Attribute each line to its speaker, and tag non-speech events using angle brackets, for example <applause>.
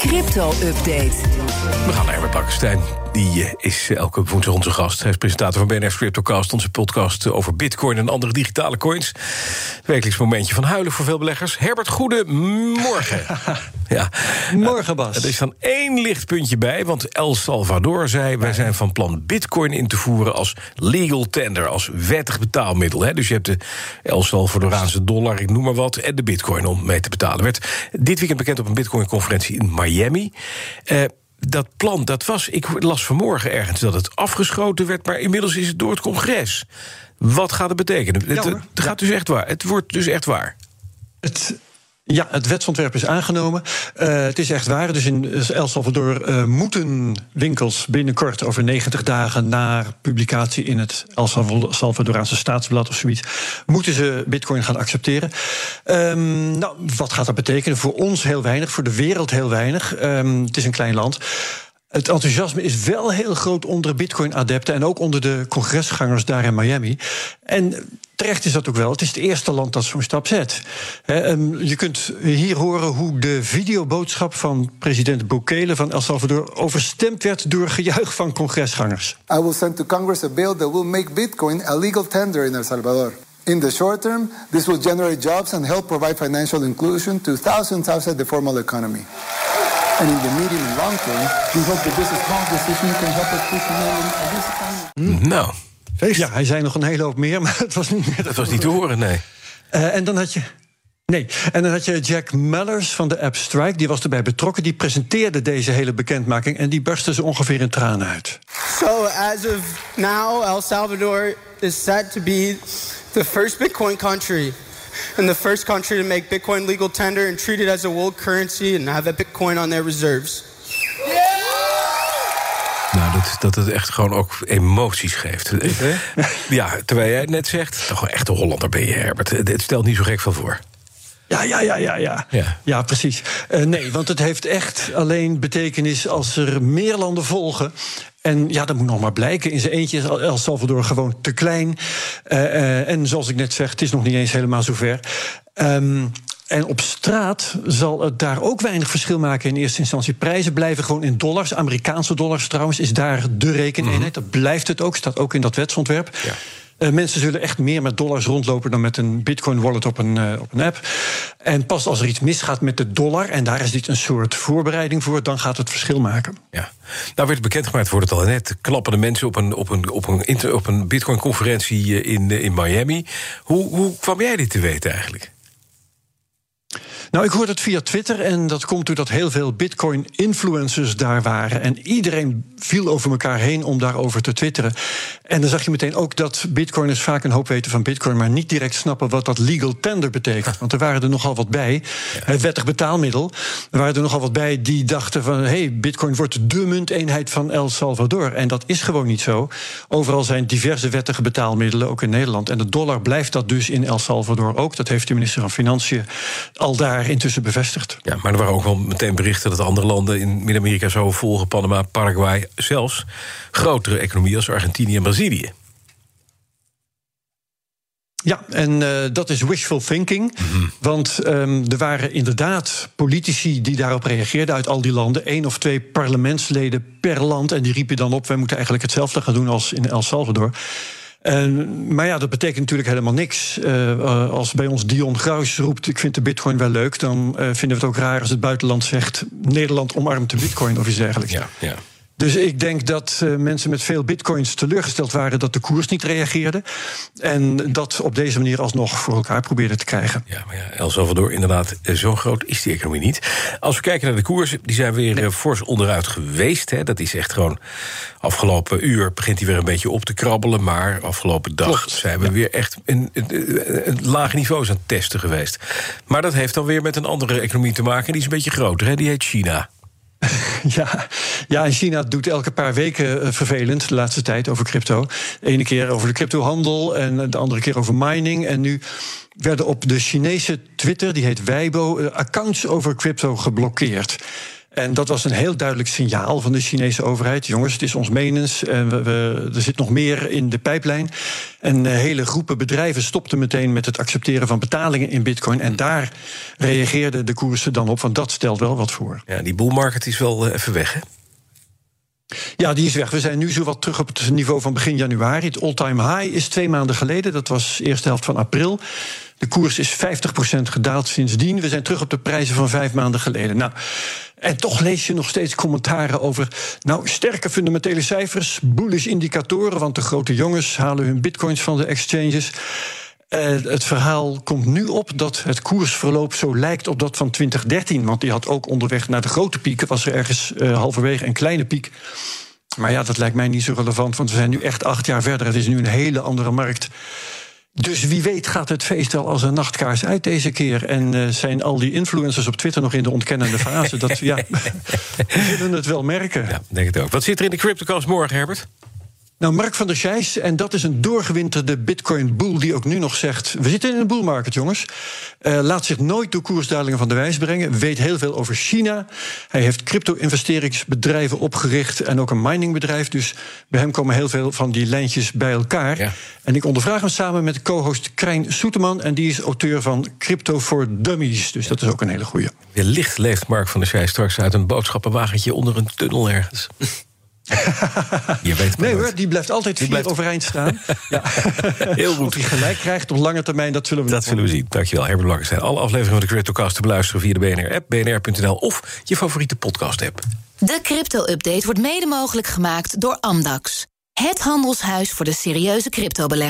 Speaker 1: Crypto-update.
Speaker 2: We gaan naar Herbert Blankenstein. Die eh, is elke woensdag onze gast. Hij is presentator van BNF Cryptocast, onze podcast over bitcoin en andere digitale coins. Wekelijks momentje van huilen voor veel beleggers. Herbert, goedemorgen. <laughs>
Speaker 3: ja. Morgen, Bas.
Speaker 2: Er is dan één lichtpuntje bij, want El Salvador zei... wij zijn van plan bitcoin in te voeren als legal tender... als wettig betaalmiddel. Hè? Dus je hebt de El Salvadoraanse dollar, ik noem maar wat... en de bitcoin om mee te betalen. Werd dit weekend bekend op een bitcoin-conferentie in Miami... Uh, dat plan, dat was, ik las vanmorgen ergens dat het afgeschoten werd, maar inmiddels is het door het congres. Wat gaat het betekenen? het, het, gaat dus echt waar. Het wordt dus echt waar.
Speaker 3: Het, ja, het wetsontwerp is aangenomen. Uh, het is echt waar. Dus in El Salvador uh, moeten winkels binnenkort over 90 dagen na publicatie in het El Salvadoraanse staatsblad of zoiets, moeten ze bitcoin gaan accepteren. Um, nou, wat gaat dat betekenen? Voor ons heel weinig, voor de wereld heel weinig. Um, het is een klein land. Het enthousiasme is wel heel groot onder Bitcoin-adepten en ook onder de congresgangers daar in Miami. En terecht is dat ook wel. Het is het eerste land dat zo'n stap zet. je kunt hier horen hoe de videoboodschap van president Bukele van El Salvador overstemd werd door gejuich van congresgangers.
Speaker 4: I will send to Congress a bill that will make Bitcoin a legal tender in El Salvador. In the short term, this will generate jobs and help provide financial inclusion to thousands outside the formal economy. And in the medium and long term, we hope that this small decision can help us push
Speaker 2: mm, Nou,
Speaker 3: feest. Ja, hij zei nog een hele hoop meer, <laughs> maar het was niet
Speaker 2: Het was niet te horen, nee.
Speaker 3: Uh, en dan had je. Nee, en dan had je Jack Mellers van de app Strike, die was erbij betrokken. Die presenteerde deze hele bekendmaking en die barstte ze ongeveer in tranen uit.
Speaker 5: So, as of now, El Salvador is set to be the first Bitcoin country and the first country to make Bitcoin legal tender and treat it as a world currency and have a Bitcoin on their reserves.
Speaker 2: Dat, dat het echt gewoon ook emoties geeft. Ja, terwijl jij het net zegt, toch een echte Hollander ben je, Herbert. Het stelt niet zo gek van voor.
Speaker 3: Ja, ja, ja, ja, ja. Ja, ja precies. Uh, nee, want het heeft echt alleen betekenis als er meer landen volgen. En ja, dat moet nog maar blijken. In zijn eentje is El Salvador gewoon te klein. Uh, uh, en zoals ik net zeg, het is nog niet eens helemaal zover. Um, en op straat zal het daar ook weinig verschil maken in eerste instantie. Prijzen blijven gewoon in dollars. Amerikaanse dollars trouwens is daar de rekeneenheid. Mm Dat blijft het ook, staat ook in dat wetsontwerp. Ja. Uh, mensen zullen echt meer met dollars rondlopen dan met een Bitcoin-wallet op een, uh, op een app. En pas als er iets misgaat met de dollar, en daar is dit een soort voorbereiding voor, dan gaat het verschil maken.
Speaker 2: Ja. Nou werd bekendgemaakt, wordt het al net, klappende mensen op een, op een, op een, op een Bitcoin-conferentie eh, in, in Miami. Hoe, hoe kwam jij dit te weten eigenlijk?
Speaker 3: Nou, ik hoorde het via Twitter en dat komt doordat heel veel Bitcoin-influencers daar waren. En iedereen viel over elkaar heen om daarover te twitteren. En dan zag je meteen ook dat Bitcoiners vaak een hoop weten van Bitcoin, maar niet direct snappen wat dat legal tender betekent. Want er waren er nogal wat bij. Het wettig betaalmiddel. Er waren er nogal wat bij die dachten van hé, hey, Bitcoin wordt de munteenheid van El Salvador. En dat is gewoon niet zo. Overal zijn diverse wettige betaalmiddelen, ook in Nederland. En de dollar blijft dat dus in El Salvador ook. Dat heeft de minister van Financiën al daar intussen bevestigd.
Speaker 2: Ja, maar er waren ook wel meteen berichten dat andere landen in Midden-Amerika zo volgen, Panama, Paraguay, zelfs grotere economieën als Argentinië en Brazilië.
Speaker 3: Ja, en uh, dat is wishful thinking. Mhm. Want um, er waren inderdaad politici die daarop reageerden uit al die landen. Eén of twee parlementsleden per land. En die riepen dan op: wij moeten eigenlijk hetzelfde gaan doen als in El Salvador. En, maar ja, dat betekent natuurlijk helemaal niks. Uh, als bij ons Dion Gruis roept: Ik vind de Bitcoin wel leuk. dan uh, vinden we het ook raar als het buitenland zegt: Nederland omarmt de Bitcoin of iets dergelijks. Ja, ja. Dus ik denk dat uh, mensen met veel bitcoins teleurgesteld waren dat de koers niet reageerde. En dat op deze manier alsnog voor elkaar probeerden te krijgen.
Speaker 2: Ja, maar ja, El Salvador, inderdaad, eh, zo groot is die economie niet. Als we kijken naar de koers, die zijn weer nee. Eh, fors onderuit geweest. Hè. Dat is echt gewoon. Afgelopen uur begint hij weer een beetje op te krabbelen. Maar afgelopen dag Klopt. zijn we ja. weer echt een, een, een, lage niveaus aan het testen geweest. Maar dat heeft dan weer met een andere economie te maken. Die is een beetje groter, hè? die heet China. <laughs>
Speaker 3: Ja, ja, China doet elke paar weken uh, vervelend de laatste tijd over crypto. De ene keer over de cryptohandel en de andere keer over mining. En nu werden op de Chinese Twitter, die heet Weibo, uh, accounts over crypto geblokkeerd. En dat was een heel duidelijk signaal van de Chinese overheid. Jongens, het is ons menens. En we, we, er zit nog meer in de pijplijn. En uh, hele groepen bedrijven stopten meteen met het accepteren van betalingen in bitcoin. En daar reageerden de koersen dan op, want dat stelt wel wat voor.
Speaker 2: Ja, die bullmarket is wel uh, even weg, hè?
Speaker 3: Ja, die is weg. We zijn nu zo wat terug op het niveau van begin januari. Het all-time high is twee maanden geleden. Dat was de eerste helft van april. De koers is 50% gedaald sindsdien. We zijn terug op de prijzen van vijf maanden geleden. Nou, en toch lees je nog steeds commentaren over. Nou, sterke fundamentele cijfers, bullish indicatoren. Want de grote jongens halen hun bitcoins van de exchanges. Uh, het verhaal komt nu op dat het koersverloop zo lijkt op dat van 2013. Want die had ook onderweg naar de grote pieken. Was er ergens uh, halverwege een kleine piek. Maar ja, dat lijkt mij niet zo relevant, want we zijn nu echt acht jaar verder. Het is nu een hele andere markt. Dus wie weet gaat het feest wel als een nachtkaars uit deze keer. En uh, zijn al die influencers op Twitter nog in de ontkennende fase? dat, ja, <laughs> we zullen het wel merken.
Speaker 2: Ja, denk het ook. Wat zit er in de CryptoCast morgen, Herbert?
Speaker 3: Nou, Mark van der Scheijs, en dat is een doorgewinterde Bitcoin-boel die ook nu nog zegt: We zitten in een boelmarkt, jongens. Uh, laat zich nooit door koersdalingen van de wijs brengen. Weet heel veel over China. Hij heeft crypto-investeringsbedrijven opgericht en ook een miningbedrijf. Dus bij hem komen heel veel van die lijntjes bij elkaar. Ja. En ik ondervraag hem samen met co-host Krijn Soeteman. En die is auteur van Crypto for Dummies. Dus dat is ook een hele goeie.
Speaker 2: Wellicht leeft Mark van der Scheijs straks uit een boodschappenwagentje onder een tunnel ergens.
Speaker 3: Je weet nee hoor, die blijft altijd die vier blijft... overeind staan. <laughs> ja.
Speaker 2: Heel goed.
Speaker 3: Of hij gelijk krijgt op lange termijn, dat zullen we
Speaker 2: Dat zullen we zien. Dankjewel, Herbert Blankenstein. Alle afleveringen van de CryptoCast te beluisteren via de BNR-app, bnr.nl of je favoriete podcast-app.
Speaker 1: De crypto-update wordt mede mogelijk gemaakt door Amdax. Het handelshuis voor de serieuze cryptobelegger.